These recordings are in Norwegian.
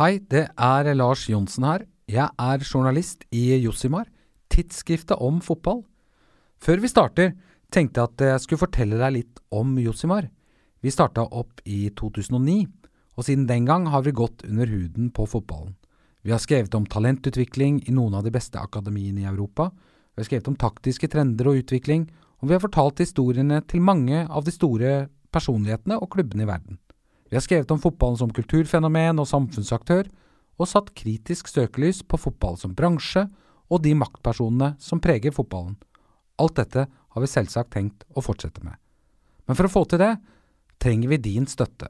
Hei, det er Lars Johnsen her. Jeg er journalist i Jossimar, tidsskriftet om fotball. Før vi starter, tenkte jeg at jeg skulle fortelle deg litt om Jossimar. Vi starta opp i 2009, og siden den gang har vi gått under huden på fotballen. Vi har skrevet om talentutvikling i noen av de beste akademiene i Europa, vi har skrevet om taktiske trender og utvikling, og vi har fortalt historiene til mange av de store personlighetene og klubbene i verden. Vi har skrevet om fotballen som kulturfenomen og samfunnsaktør, og satt kritisk søkelys på fotball som bransje og de maktpersonene som preger fotballen. Alt dette har vi selvsagt tenkt å fortsette med. Men for å få til det, trenger vi din støtte.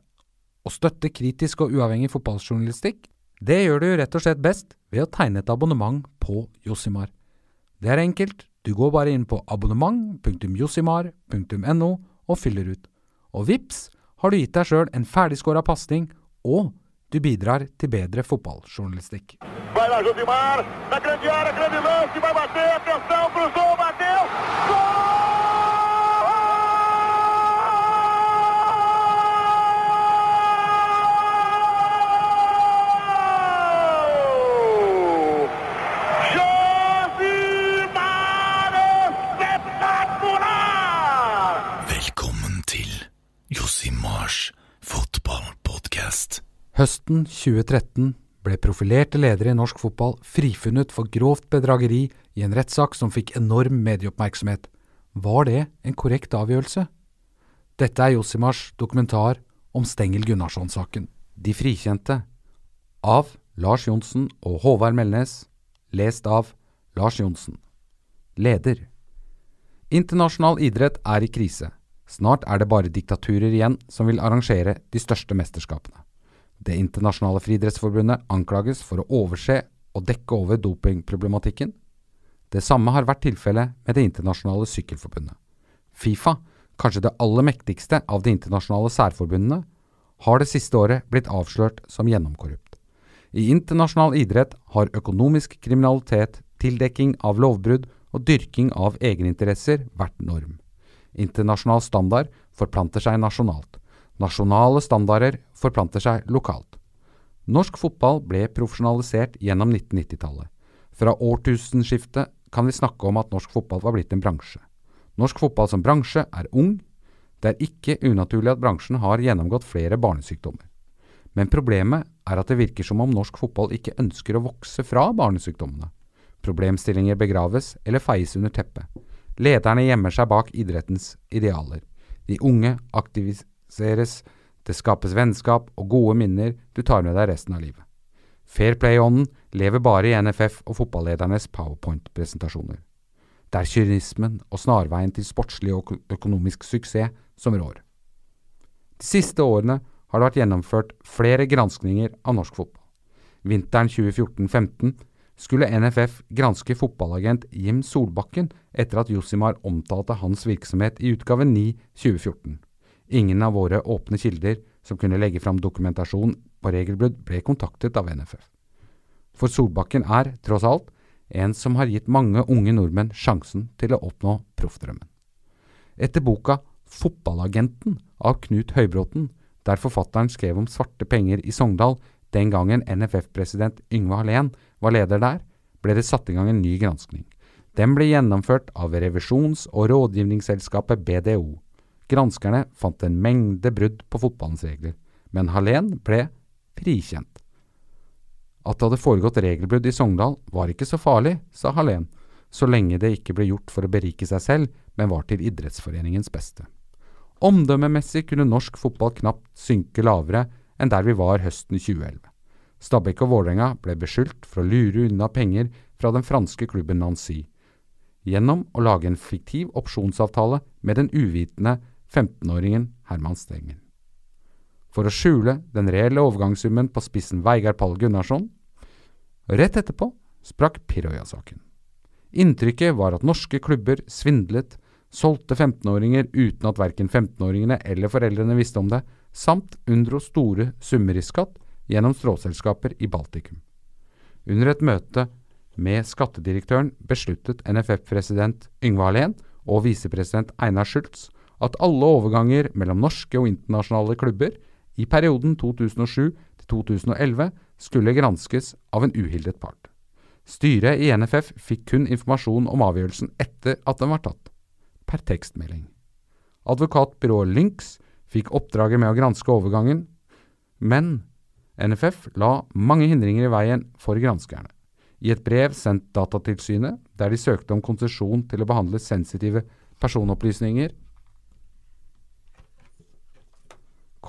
Å støtte kritisk og uavhengig fotballjournalistikk, det gjør du rett og slett best ved å tegne et abonnement på Josimar. Det er enkelt, du går bare inn på abonnement.josimar.no og fyller ut. Og vips har du gitt deg sjøl en ferdigskåra pasning, og du bidrar til bedre fotballjournalistikk. Vai lá, Josimar, na grande área, grande lance, vai bater, atenção, cruzou, 2013 ble profilerte ledere i norsk fotball frifunnet for grovt bedrageri i en rettssak som fikk enorm medieoppmerksomhet. Var det en korrekt avgjørelse? Dette er Josimars dokumentar om Stengel Gunnarsson-saken. De frikjente. Av Lars Johnsen og Håvard Melnes. Lest av Lars Johnsen. Leder. Internasjonal idrett er i krise. Snart er det bare diktaturer igjen som vil arrangere de største mesterskapene. Det internasjonale friidrettsforbundet anklages for å overse og dekke over dopingproblematikken. Det samme har vært tilfellet med Det internasjonale sykkelforbundet. Fifa, kanskje det aller mektigste av de internasjonale særforbundene, har det siste året blitt avslørt som gjennomkorrupt. I internasjonal idrett har økonomisk kriminalitet, tildekking av lovbrudd og dyrking av egeninteresser vært norm. Internasjonal standard forplanter seg nasjonalt. Nasjonale standarder forplanter seg lokalt. Norsk fotball ble profesjonalisert gjennom 1990-tallet. Fra årtusenskiftet kan vi snakke om at norsk fotball var blitt en bransje. Norsk fotball som bransje er ung. Det er ikke unaturlig at bransjen har gjennomgått flere barnesykdommer. Men problemet er at det virker som om norsk fotball ikke ønsker å vokse fra barnesykdommene. Problemstillinger begraves eller feies under teppet. Lederne gjemmer seg bak idrettens idealer. De unge aktiviseres, det skapes vennskap og gode minner du tar med deg resten av livet. Fair play-ånden lever bare i NFF og fotballedernes powerpoint-presentasjoner. Det er kynismen og snarveien til sportslig og økonomisk suksess som rår. De siste årene har det vært gjennomført flere granskninger av norsk fotball. Vinteren 2014-15 skulle NFF granske fotballagent Jim Solbakken etter at Josimar omtalte hans virksomhet i utgave 9 2014. Ingen av våre åpne kilder som kunne legge fram dokumentasjon på regelbrudd, ble kontaktet av NFF. For Solbakken er, tross alt, en som har gitt mange unge nordmenn sjansen til å oppnå proffdrømmen. Etter boka Fotballagenten av Knut Høybråten, der forfatteren skrev om svarte penger i Sogndal den gangen NFF-president Yngve Hallén var leder der, ble det satt i gang en ny granskning. Den ble gjennomført av revisjons- og rådgivningsselskapet BDO. Granskerne fant en mengde brudd på fotballens regler, men Hallén ble frikjent. At det hadde foregått regelbrudd i Sogndal var ikke så farlig, sa Hallén, så lenge det ikke ble gjort for å berike seg selv, men var til idrettsforeningens beste. Omdømmemessig kunne norsk fotball knapt synke lavere enn der vi var høsten 2011. Stabæk og Vålerenga ble beskyldt for å lure unna penger fra den franske klubben Nancy, gjennom å lage en fiktiv opsjonsavtale med den uvitende 15-åringen Herman Stengel. For å skjule den reelle overgangssummen på spissen Veigard Pall Gunnarsson. Rett etterpå sprakk Piroya-saken. Inntrykket var at norske klubber svindlet, solgte 15-åringer uten at verken 15-åringene eller foreldrene visste om det, samt unndro store summer i skatt gjennom stråselskaper i Baltikum. Under et møte med skattedirektøren besluttet NFF-president Yngve Hallén og visepresident Einar Schultz at alle overganger mellom norske og internasjonale klubber i perioden 2007 2011 skulle granskes av en uhildet part. Styret i NFF fikk kun informasjon om avgjørelsen etter at den var tatt, per tekstmelding. Advokatbyrået Lynx fikk oppdraget med å granske overgangen, men NFF la mange hindringer i veien for granskerne. I et brev sendt Datatilsynet, der de søkte om konsesjon til å behandle sensitive personopplysninger,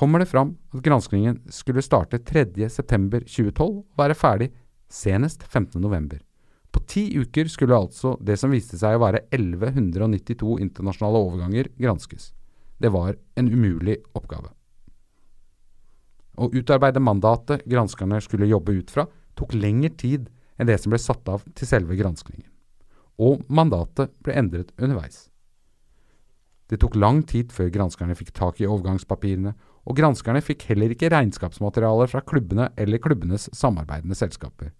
kommer det fram at granskningen skulle starte 3.9.2012 og være ferdig senest 15.11. På ti uker skulle altså det som viste seg å være 1192 internasjonale overganger, granskes. Det var en umulig oppgave. Å utarbeide mandatet granskerne skulle jobbe ut fra, tok lengre tid enn det som ble satt av til selve granskningen. Og mandatet ble endret underveis. Det tok lang tid før granskerne fikk tak i overgangspapirene, og granskerne fikk heller ikke regnskapsmaterialer fra klubbene eller klubbenes samarbeidende selskaper.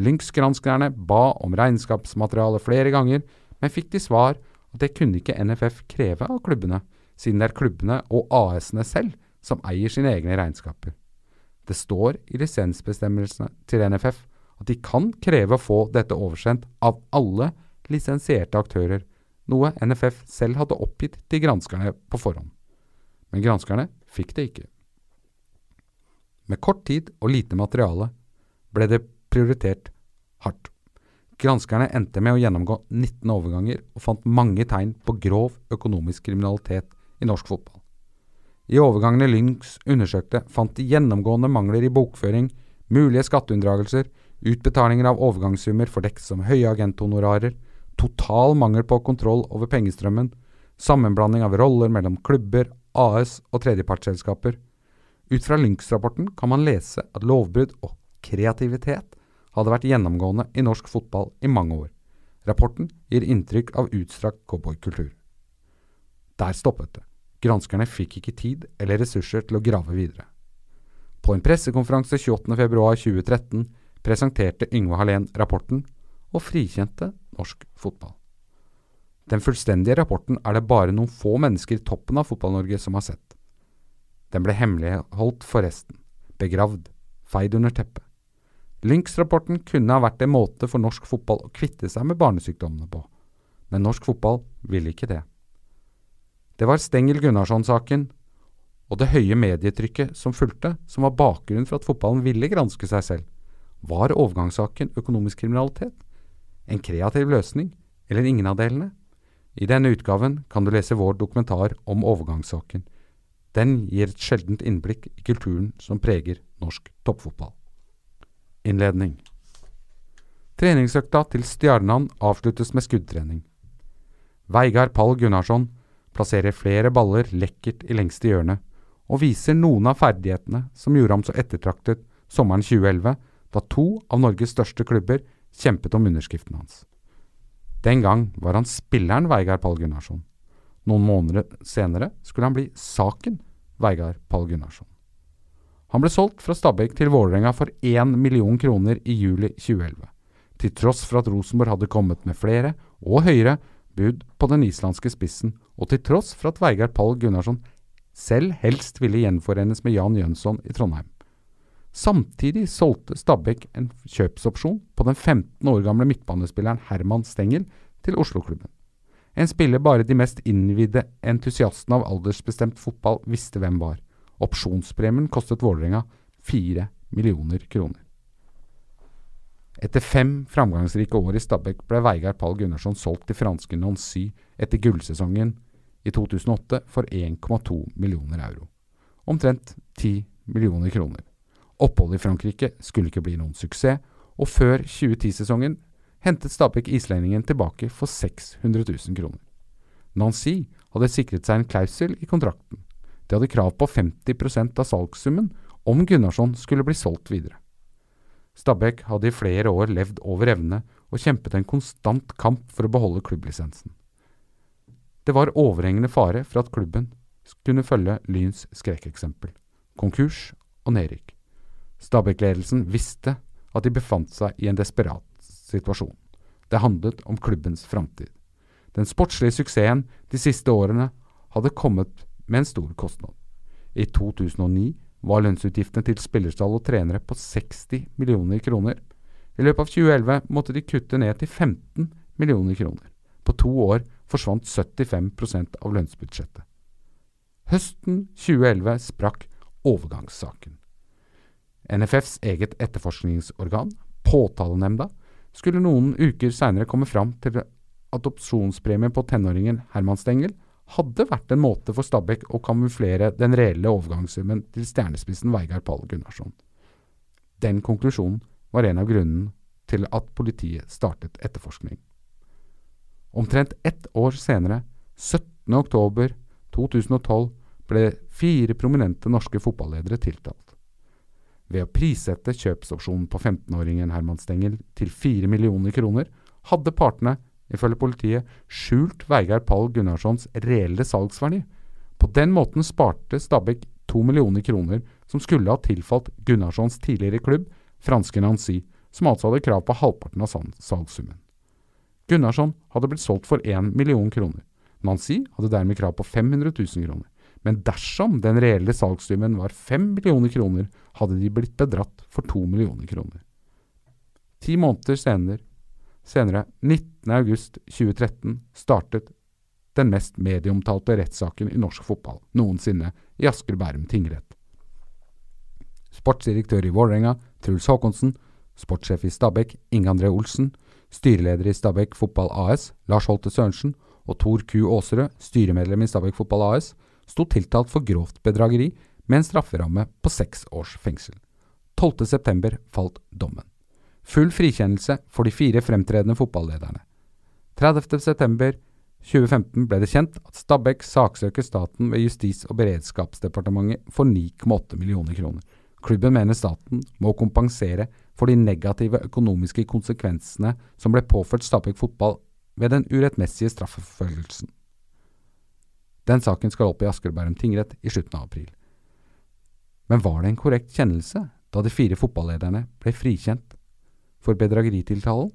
Lynx-granskerne ba om regnskapsmateriale flere ganger, men fikk til svar at det kunne ikke NFF kreve av klubbene, siden det er klubbene og AS-ene selv som eier sine egne regnskaper. Det står i lisensbestemmelsene til NFF at de kan kreve å få dette oversendt av alle lisensierte aktører, noe NFF selv hadde oppgitt til granskerne på forhånd. Men granskerne fikk det ikke. Med kort tid og lite materiale ble det prioritert hardt. Granskerne endte med å gjennomgå 19 overganger og fant mange tegn på grov økonomisk kriminalitet i norsk fotball. I overgangene Lynx undersøkte, fant de gjennomgående mangler i bokføring, mulige skatteunndragelser, utbetalinger av overgangssummer fordekt som høye agenthonorarer, total mangel på kontroll over pengestrømmen, sammenblanding av roller mellom klubber, AS og tredjepartsselskaper. Ut fra Lynx-rapporten kan man lese at lovbrudd og kreativitet hadde vært gjennomgående i norsk fotball i mange år. Rapporten gir inntrykk av utstrakt cowboykultur. Der stoppet det. Granskerne fikk ikke tid eller ressurser til å grave videre. På en pressekonferanse 28.2.2013 presenterte Yngve Hallén rapporten, og frikjente norsk fotball. Den fullstendige rapporten er det bare noen få mennesker i toppen av Fotball-Norge som har sett. Den ble hemmeligholdt for resten, begravd, feid under teppet. Lynx-rapporten kunne ha vært en måte for norsk fotball å kvitte seg med barnesykdommene på, men norsk fotball ville ikke det. Det var Stengel Gunnarsson-saken og det høye medietrykket som fulgte, som var bakgrunnen for at fotballen ville granske seg selv. Var overgangssaken økonomisk kriminalitet? En kreativ løsning, eller ingen av delene? I denne utgaven kan du lese vår dokumentar om overgangssaken. Den gir et sjeldent innblikk i kulturen som preger norsk toppfotball. Innledning Treningsøkta til Stjernan avsluttes med skuddtrening. Veigar Pall Gunnarsson plasserer flere baller lekkert i lengste hjørne, og viser noen av ferdighetene som gjorde ham så ettertraktet sommeren 2011, da to av Norges største klubber kjempet om underskriften hans. Den gang var han spilleren Veigard Pall Gunnarsson. Noen måneder senere skulle han bli saken Veigard Pall Gunnarsson. Han ble solgt fra Stabæk til Vålerenga for 1 million kroner i juli 2011, til tross for at Rosenborg hadde kommet med flere, og høyere, bud på den islandske spissen, og til tross for at Veigard Pall Gunnarsson selv helst ville gjenforenes med Jan Jønsson i Trondheim. Samtidig solgte Stabæk en kjøpsopsjon på den 15 år gamle midtbanespilleren Herman Stengel til Oslo-klubben. En spiller bare de mest innvidde entusiastene av aldersbestemt fotball visste hvem var. Opsjonspremien kostet Vålerenga fire millioner kroner. Etter fem framgangsrike år i Stabæk ble Veigard Pall Gunnarsson solgt til franske Nancy etter gullsesongen i 2008 for 1,2 millioner euro. Omtrent 10 millioner kroner. Oppholdet i Frankrike skulle ikke bli noen suksess, og før 2010-sesongen hentet Stabæk islendingen tilbake for 600 000 kroner. Nancy hadde sikret seg en klausul i kontrakten. De hadde krav på 50% av salgssummen om Gunnarsson skulle bli solgt videre. Stabæk hadde i flere år levd over evne og kjempet en konstant kamp for å beholde klubblisensen. Det var overhengende fare for at klubben kunne følge Lyns skrekkeksempel – konkurs og nedrykk. Stabæk-ledelsen visste at de befant seg i en desperat situasjon. Det handlet om klubbens framtid. Den sportslige suksessen de siste årene hadde kommet med en stor kostnad. I 2009 var lønnsutgiftene til spillerstall og trenere på 60 millioner kroner. I løpet av 2011 måtte de kutte ned til 15 millioner kroner. På to år forsvant 75% av lønnsbudsjettet. Høsten 2011 sprakk overgangssaken. NFFs eget etterforskningsorgan, Påtalenemnda, skulle noen uker seinere komme fram til at opsjonspremien på tenåringen Herman Stengel hadde vært en måte for Stabæk å kamuflere den reelle overgangssummen til stjernespissen Veigar Pall Gunnarsson. Den konklusjonen var en av grunnene til at politiet startet etterforskning. Omtrent ett år senere, 17. oktober 2012, ble fire prominente norske fotballedere tiltalt. Ved å prissette kjøpsopsjonen på 15-åringen Herman Stengel til 4 millioner kroner, hadde partene ifølge politiet, skjult Veigard Pall Gunnarssons reelle salgsverdi. På den måten sparte Stabæk 2 millioner kroner som skulle ha tilfalt Gunnarssons tidligere klubb, franske Nancy, som altså hadde krav på halvparten av salgssummen. Gunnarsson hadde blitt solgt for 1 million kroner. Nancy hadde dermed krav på 500 000 kroner. Men dersom den reelle salgssummen var 5 millioner kroner, hadde de blitt bedratt for 2 millioner kroner. Ti måneder senere Senere, 19.8.2013, startet den mest medieomtalte rettssaken i norsk fotball noensinne i Asker Bærum tingrett. Sportsdirektør i Vålerenga, Truls Håkonsen, sportssjef i Stabæk, Inge André Olsen, styreleder i Stabæk Fotball AS, Lars Holte Sørensen, og Tor Q. Aasrød, styremedlem i Stabæk Fotball AS, sto tiltalt for grovt bedrageri med en strafferamme på seks års fengsel. 12.9 falt dommen. Full frikjennelse for de fire fremtredende fotballederne. 30.9.2015 ble det kjent at Stabæk saksøker staten ved Justis- og beredskapsdepartementet for 9,8 millioner kroner. Klubben mener staten må kompensere for de negative økonomiske konsekvensene som ble påført Stabæk fotball ved den urettmessige straffeforfølgelsen. Den saken skal opp i Asker Bærum tingrett i slutten av april. Men var det en korrekt kjennelse da de fire fotballederne ble frikjent for bedrageritiltalen?